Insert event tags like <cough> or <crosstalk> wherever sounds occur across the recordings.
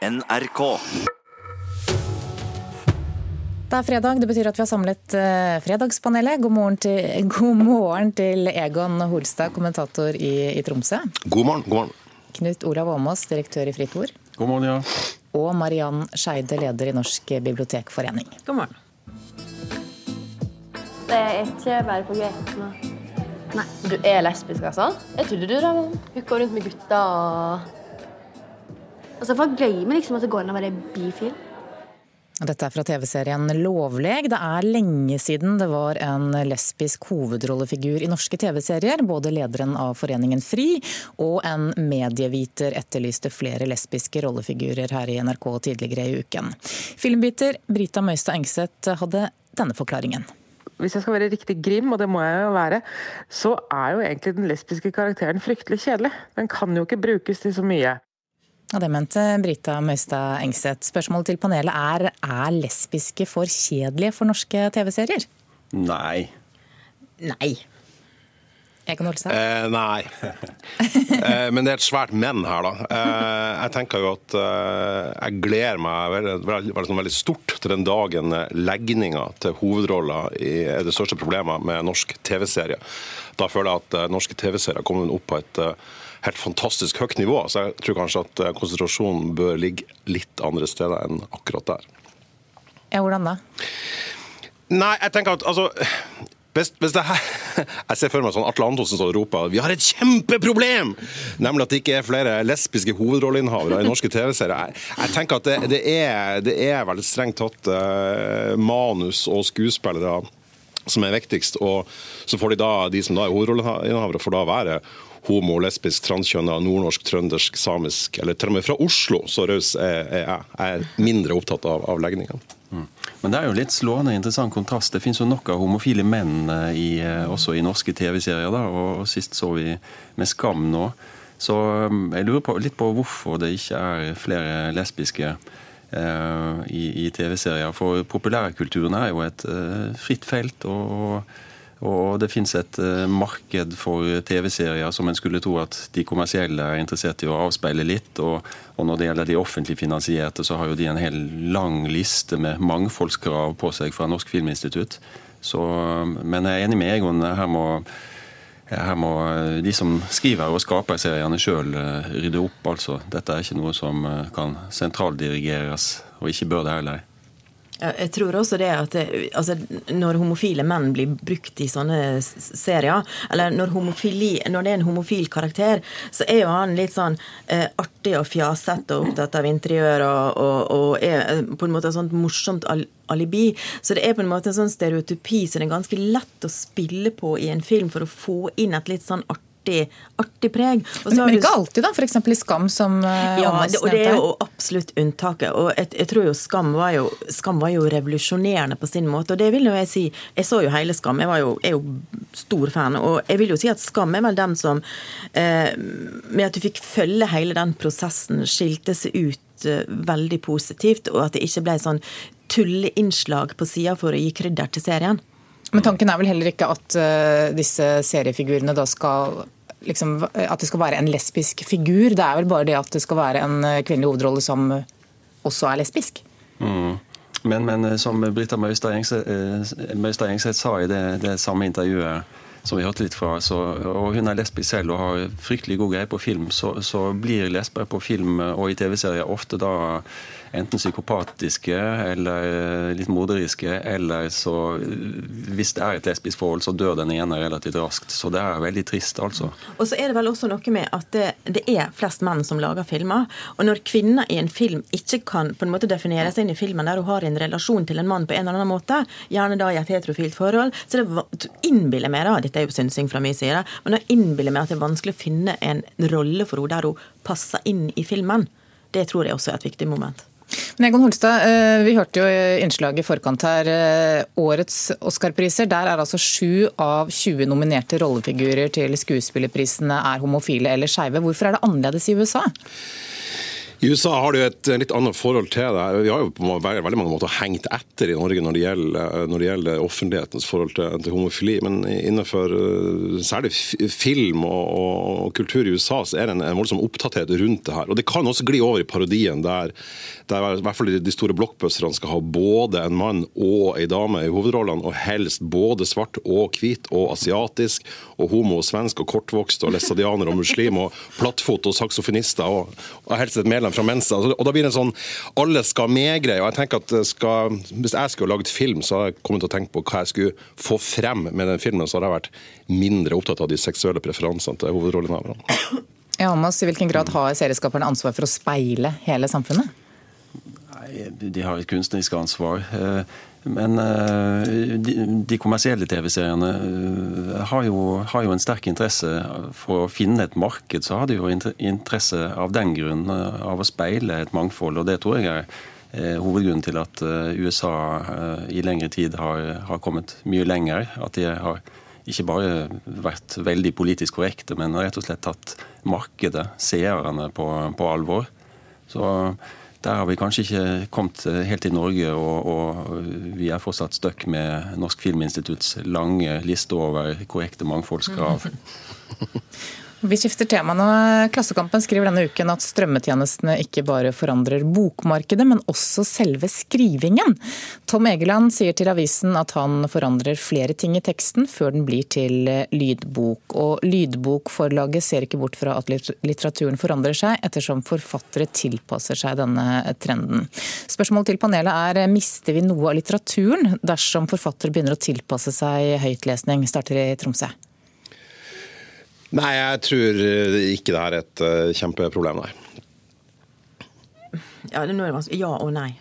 NRK. Det er fredag, det betyr at vi har samlet uh, Fredagspanelet. God morgen, til, <laughs> god morgen til Egon Holstad, kommentator i, i, Tromsø. God morgen, god morgen. Knut Olav Åmås, direktør i Fritt Ord. God morgen, ja. Og Mariann Skeide, leder i Norsk bibliotekforening. God morgen. Det er ikke bare på gøy. Nei. Du er lesbisk, altså? Jeg trodde du da hooka rundt med gutta og Altså, Folk glemmer liksom at det går an å være bifil. Dette er fra TV-serien Lovleg. Det er lenge siden det var en lesbisk hovedrollefigur i norske TV-serier. Både lederen av foreningen FRI og en medieviter etterlyste flere lesbiske rollefigurer her i NRK tidligere i uken. Filmbiter Brita Møystad Engseth hadde denne forklaringen hvis jeg skal være riktig grim, og det må jeg jo være, så er jo egentlig den lesbiske karakteren fryktelig kjedelig. Den kan jo ikke brukes til så mye. Ja, Det mente Brita Møystad Engseth. Spørsmålet til panelet er er lesbiske for kjedelige for norske TV-serier? Nei. Nei. Egon Olstad? Eh, nei. <laughs> eh, men det er et svært men her, da. Eh, jeg tenker jo at eh, jeg gleder meg veldig, veldig, veldig, veldig stort til den dagen legninga til hovedrolla er det største problemet med norsk TV-serie. Da føler jeg at eh, norske TV-serier kommer opp på et eh, helt fantastisk høyt nivå. Så jeg tror kanskje at eh, konsentrasjonen bør ligge litt andre steder enn akkurat der. Ja, hvordan da? Nei, jeg tenker at altså hvis, hvis det her, <laughs> Jeg ser for meg sånn Atle Antonsen som roper vi har et kjempeproblem! Nemlig at det ikke er flere lesbiske hovedrolleinnehavere i norske TV-serier. Jeg, jeg, tenker at det, det, er, det er veldig strengt tatt uh, manus og skuespillere som er viktigst. Og så får de da, de som da er hovedrolleinnehavere, får da være homo, lesbisk, transkjønna, nordnorsk, trøndersk, samisk, eller til og med fra Oslo. Så raus er, jeg. Jeg er mindre opptatt av, av legningene. Men det er jo litt slående interessant kontrast. Det finnes jo nok av homofile menn eh, i, eh, også i norske TV-serier. da, og Sist så vi med Skam nå. Så mm, jeg lurer på, litt på hvorfor det ikke er flere lesbiske eh, i, i TV-serier. For populærkulturen er jo et eh, fritt felt. og og det finnes et uh, marked for TV-serier som en skulle tro at de kommersielle er interessert i å avspeile litt. Og, og, når det gjelder de offentlig finansierte, så har jo de en hel lang liste med mangfoldskrav på seg fra Norsk Filminstitutt. Så, men jeg er enig med Egon. Her må, her må de som skriver og skaper seriene sjøl eh, rydde opp. altså. Dette er ikke noe som eh, kan sentraldirigeres, og ikke bør det heller. Jeg tror også det at altså, Når homofile menn blir brukt i sånne serier, eller når, homofili, når, det er en homofil karakter, så er jo han litt sånn eh, artig og fjasete og opptatt av interiør og, og, og, er eh, på en måte et sånt morsomt alibi. Så det er på en måte en sånn stereotypi som så er ganske lett å spille på i en film for å få inn et litt sånn artig artig, artig preg. men, men ikke alltid, da? F.eks. i Skam, som uh, Ja, det, og det er jo absolutt unntaket. Og jeg, jeg tror jo Skam var jo, Skam var jo revolusjonerende på sin måte. Og det vil jo jeg si Jeg så jo hele Skam, jeg var jo, er jo stor fan. Og jeg vil jo si at Skam er vel dem som eh, Med at du fikk følge hele den prosessen, skilte seg ut eh, veldig positivt, og at det ikke ble sånn tulleinnslag på sida for å gi krydder til serien. Men tanken er vel heller ikke at uh, disse seriefigurene da skal liksom, At det skal være en lesbisk figur. Det er vel bare det at det skal være en eh, kvinnelig hovedrolle som også er lesbisk. Mm. Men, men, eh, som Brita Møystad Engseth sa i det, det, samme intervjuet som vi hørte litt fra, så, og hun er lesbisk selv og har fryktelig god greie på film, så, så blir lesber på film og i TV-serier ofte da enten psykopatiske eller litt moderiske, eller så Hvis det er et lesbisk forhold, så dør den ene relativt raskt. Så det er veldig trist, altså. Og så er det vel også noe med at det, det er flest menn som lager filmer. Og når kvinner i en film ikke kan på en måte definere seg inn i filmen der hun har en relasjon til en mann på en eller annen måte, gjerne da i et heterofilt forhold, så det innbiller meg da, dette er jo synsing fra min side, men jeg innbiller meg at det er vanskelig å finne en rolle for henne der hun passer inn i filmen. Det tror jeg også er et viktig moment. Men Egon Holstad, eh, Vi hørte jo innslaget i forkant her. Eh, årets Oscar-priser, der er altså sju av 20 nominerte rollefigurer til skuespillerprisene er homofile eller skeive. Hvorfor er det annerledes i USA? I USA har du et litt annet forhold til det. Vi har jo på veldig mange måter hengt etter i Norge når det gjelder, når det gjelder offentlighetens forhold til, til, homofili. Men innenfor eh, særlig film og, og, kultur i USA så er det en, en voldsom opptatthet rundt det her. Og Det kan også gli over i parodien, der, der i hvert fall de store blockbusterne skal ha både en mann og ei dame i hovedrollene, og helst både svart og hvit og asiatisk og homo og svensk og kortvokst og læstadianer og muslim og plattfot og saksofonister og, og helst et medlem fra Mensa. Og da blir det en sånn alle skal med-greie. og jeg tenker at skal, Hvis jeg skulle lagd film, så hadde jeg kommet til å tenke på hva jeg skulle få frem med den filmen. Så hadde jeg vært mindre opptatt av de seksuelle preferansene til hovedrollenhaverne. Ja, I hvilken grad har serieskaperne ansvar for å speile hele samfunnet? Nei, De har et kunstnerisk ansvar. Men eh, de, kommersielle TV-seriene eh, har, har, jo en sterk interesse for å finne et marked. Så har de jo interesse av den grunn eh, av å speile et mangfold. Og det tror jeg er hovedgrunnen til at USA i lengre tid har, har kommet mye lenger. At de har ikke bare vært veldig politisk korrekte, men rett og slett tatt markedet, seerne, på, på alvor. Så der har vi kanskje ikke kommet eh, helt til Norge, og, og vi er fortsatt stuck med Norsk Filminstitutts lange liste over korrekte mangfoldskrav. <laughs> Vi skifter tema nå. Klassekampen skriver denne uken at strømmetjenestene ikke bare forandrer bokmarkedet, men også selve skrivingen. Tom Egeland sier til avisen at han forandrer flere ting i teksten før den blir til lydbok. Og Lydbokforlaget ser ikke bort fra at litteraturen forandrer seg, ettersom forfattere tilpasser seg denne trenden. Spørsmålet til panelet er mister vi noe av litteraturen dersom forfattere begynner å tilpasse seg høytlesning? Starter i Tromsø. Nei, jeg tror eh, ikke det er et uh, kjempeproblem, nei. Ja, det er vanskelig. Ja og nei.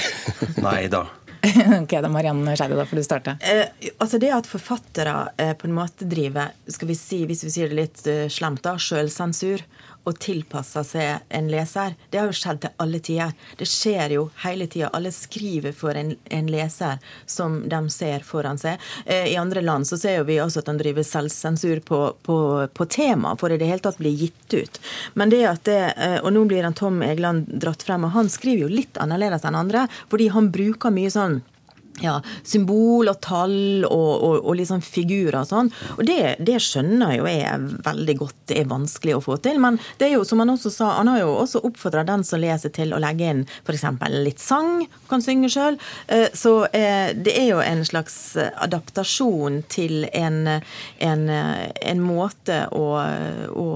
<laughs> nei da. <laughs> ok, da Marianne Skeide, da får du starte. Eh, altså Det at forfattere eh, på en måte driver, skal vi si, hvis vi sier det litt eh, slemt, da, sjølsensur, og tilpassa seg en leser. Det har jo skjedd til alle tider. Det skjer jo hele tida. Alle skriver for en, en, leser som de ser foran seg. Eh, I andre land så ser vi også at de driver selvsensur på, på, på tema for i det hele tatt blir gitt ut. Men det at det, eh, Og nå blir han Tom Egeland dratt frem, og han skriver jo litt annerledes enn andre, fordi han bruker mye sånn ja, symbol og tall og, og, og liksom figurer og sånn. Og det, det, skjønner jo jeg veldig godt det er vanskelig å få til. Men det er jo, som han også sa, han har jo også oppfordra den som leser til å legge inn f.eks. litt sang, kan synge sjøl. Eh, så eh, det er jo en slags adaptasjon til en, en, en måte å, å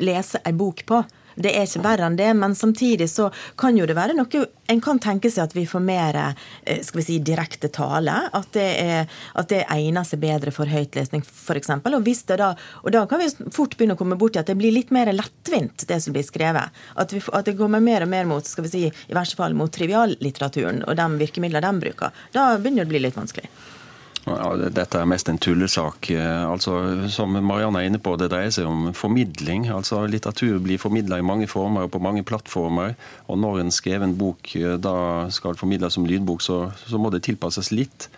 lese ei bok på. Det er ikke verre enn det, men samtidig så kan jo det være noe En kan tenke seg at vi får mer eh, skal vi si, direkte tale. At det, er, at det egner seg bedre for høytlesning, f.eks. Og, da, og da kan vi fort begynne å komme bort til at det blir litt mer lettvint, det som blir skrevet. At, vi, at det kommer mer og mer mot skal vi si, i verste fall mot triviallitteraturen og de virkemidlene de bruker. Da begynner det å bli litt vanskelig. Ja, dette er mest en tullesak. Eh, altså, som Marianne er inne på, Det dreier seg om formidling. Altså, Litteratur blir formidla i mange former og på mange plattformer. og Når en skreven bok eh, da skal formidles som lydbok, så, så må det tilpasses litt.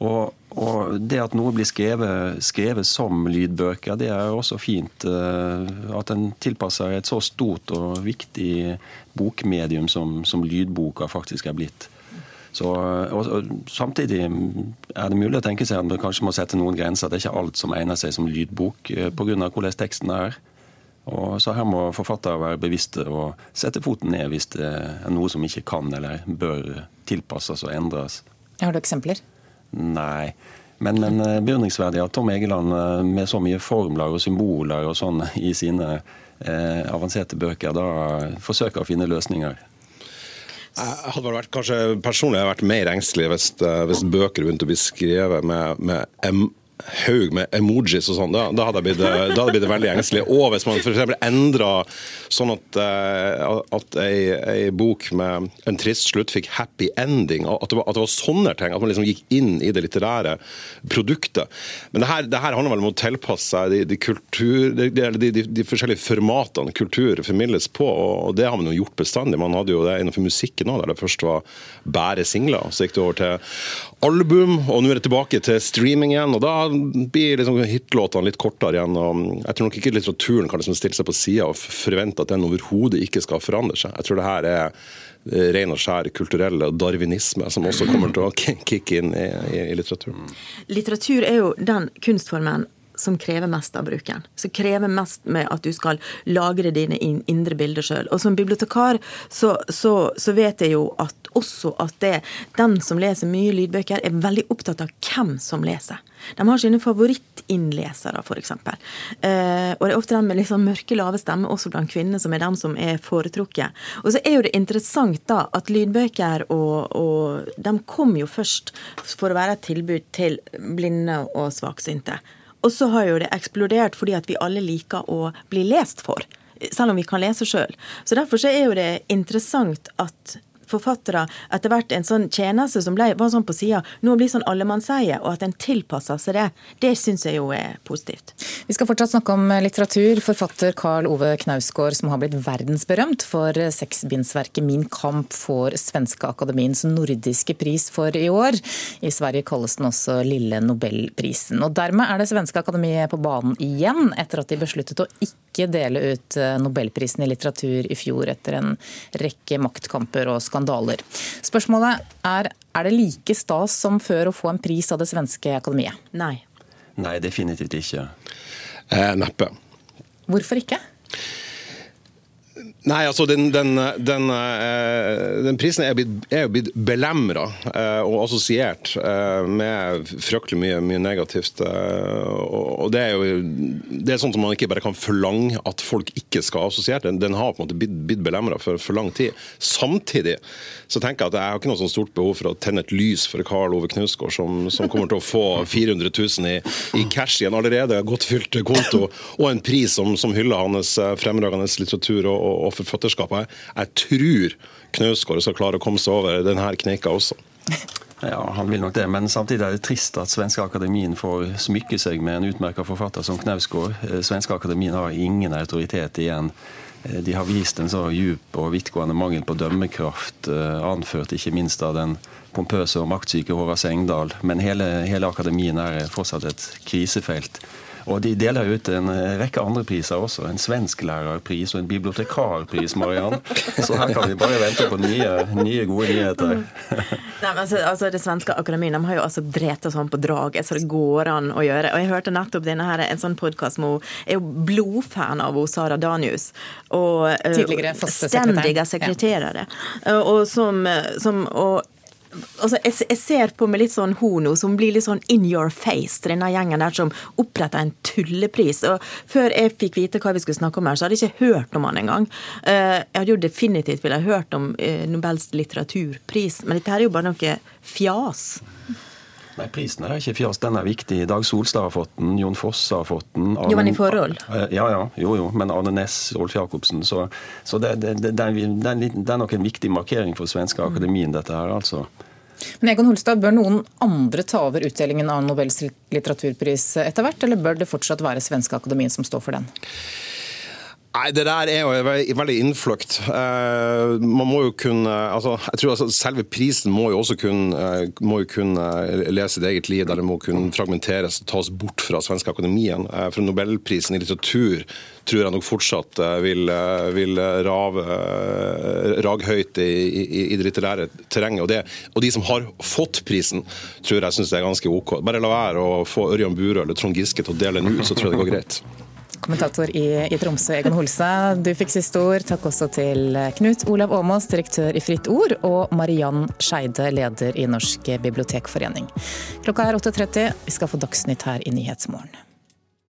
Og, og, Det at noe blir skrevet, skrevet, som lydbøker, det er også fint. Eh, at en tilpasser et så stort og viktig bokmedium som, som lydboka faktisk er blitt. Så, og, og, Samtidig er det mulig å tenke seg at man kanskje må sette noen grenser. Det er ikke alt som egner seg som lydbok eh, pga. hvordan teksten er. Og så Her må forfattere være bevisste og sette foten ned hvis det er noe som ikke kan eller bør tilpasses og endres. Har du eksempler? Nei. Men, men eh, beundringsverdig at Tom Egeland eh, med så mye formler og symboler og sånn i sine eh, avanserte bøker da forsøker å finne løsninger. Jeg hadde vært, kanskje Personlig vært mer engstelig hvis, eh, hvis bøker begynte å bli skrevet med, med haug med emojis og sånn, da, da, hadde jeg blitt, blitt veldig engstelig. Og hvis man f.eks. endra sånn at, eh, at ei, ei, bok med en trist slutt fikk happy ending, at det var, at det var sånne ting. At man liksom gikk inn i det litterære produktet. Men det her, det her handler vel om å tilpasse seg de, de, kultur, de, de forskjellige formatene kultur formidles på, og det har man jo gjort bestandig. Man hadde jo det innenfor musikken òg, der det først var bare singler. Så gikk det over til album, og nå er det tilbake til streaming igjen. og da blir liksom hitlåtene litt kortere igjen. og Jeg tror nok ikke litteraturen kan liksom stille seg på sida og forvente at den overhodet ikke skal forandre seg. Jeg tror det her er eh, ren og skjær kulturell darwinisme som også kommer til å <laughs> kicke inn i, i, i litteraturen. Litteratur er jo den kunstformen som krever mest av brukeren. Som krever mest med at du skal lagre dine indre bilder sjøl. Og som bibliotekar så, så, så, vet jeg jo at også at det, den som leser mye lydbøker, er veldig opptatt av hvem som leser. De har sine favorittinnlesere, f.eks. Eh, og det er ofte den med liksom mørke, lave stemmer også blant kvinner som er den som er foretrukket. Og så er jo det interessant da at lydbøker og, og De kom jo først for å være et tilbud til blinde og svaksynte. Og så har jo det eksplodert fordi at vi alle liker å bli lest for. Selv om vi kan lese sjøl. Så derfor så er jo det interessant at forfattere etter hvert en sånn tjeneste som ble, var sånn på sida, nå blir sånn allemannseie, og at en tilpasser seg det, det syns jeg jo er positivt. Vi skal fortsatt snakke om litteratur. Forfatter Karl Ove Knausgård, som har blitt verdensberømt for seksbindsverket Min kamp, får Svenske Akademiens nordiske pris for i år. I Sverige kalles den også Lille Nobelprisen. Og Dermed er det svenske akademiet på banen igjen, etter at de besluttet å ikke dele ut Nobelprisen i litteratur i fjor etter en rekke maktkamper og skandaler skandaler. Spørsmålet er er det like stas som før å få en pris av det svenske akademiet? Nei. Nei, definitivt ikke. Eh, neppe. Hvorfor ikke? Nei, altså den, den, den, eh, den prisen er, blitt, er jo blitt belemra eh, og assosiert eh, med fryktelig mye, mye negativt. Og det er jo det er sånn som man ikke bare kan forlange at folk ikke skal assosiere. Den, den har på en måte blitt, blitt belemra for, for lang tid. Samtidig så tenker jeg at jeg har ikke noe sånn stort behov for å tenne et lys for Karl Ove Knausgård, som, som, kommer til å få <laughs> 400 000 i, i cash i en allerede godt fylt konto, og en pris som, som hyller hans fremragende litteratur og, og forfatterskapet. Jeg tror Knausgård skal klare å komme seg over denne kneika også. Ja, han vil nok det, men samtidig er det trist at Svenske Akademien får smykke seg med en utmerket forfatter som Knausgård. Eh, Svenske Akademien har ingen autoritet igjen. Eh, de har vist en så djup og vidtgående mangel på dømmekraft, eh, anført ikke minst av den pompøse og maktsyke Håvard Sengdal. Men hele, hele akademien er fortsatt et krisefelt. Og de deler ut en eh, rekke andre priser også. En svensklærerpris og en bibliotekarpris, Mariann. Så her kan vi bare vente på nye, nye gode nyheter. Nei, men altså, altså, Det svenske akademiet de har jo altså drept oss sånn på draget, så det går an å gjøre. Og Jeg hørte nettopp denne her, en sånn podkast med hun er jo blodfan av Sara Danius. Og, eh, Tidligere fastesekretær. Stendige sekretærer. Ja. Og, som, som, og altså, jeg, jeg, ser på med litt sånn hono som blir litt sånn in your face til denne gjengen der som oppretter en tullepris. Og Før jeg fikk vite hva vi skulle snakke om her, så hadde jeg ikke hørt om han engang. Eh, jeg hadde jo definitivt ville hørt om eh, Nobels litteraturpris, men dette her er jo bare noe fjas. Nei, Prisen er ikke fjas, den er viktig. Dag Solstad har fått den, Jon Fosse har fått den. Arne, jo, men i forhold? Eh, ja, ja. Jo, jo. Men Arne Næss, Rolf Jacobsen. Så, så det, det, det, det, er nok en viktig markering for svenske akademien, dette her, altså. Men Egon Holstad, Bør noen andre ta over utdelingen av Nobels litteraturpris etter hvert, eller bør det fortsatt være Svenske Akademien som står for den? Nei, Det der er jo veldig innfløkt. Uh, man må jo kunne altså, jeg tror altså, Selve prisen må jo også kunne, uh, må jo kunne lese sitt eget liv, det må kunne fragmenteres og tas bort fra Svenske Akademien. For Nobelprisen i litteratur tror jeg nok fortsatt vil, vil rave, rage høyt i, i, i, det litterære terrenget. Og, det, og, de som har fått prisen, tror jeg syns det er ganske OK. Bare la være å få Ørjan Burøe eller Trond Giske til å dele den ut, så tror jeg det går greit. Kommentator i, i Tromsø, Egon Holse, du fikk siste ord. Takk også til Knut Olav Åmås, direktør i Fritt Ord, og Mariann Skeide, leder i Norsk bibliotekforening. Klokka er 8.30. Vi skal få Dagsnytt her i Nyhetsmorgen.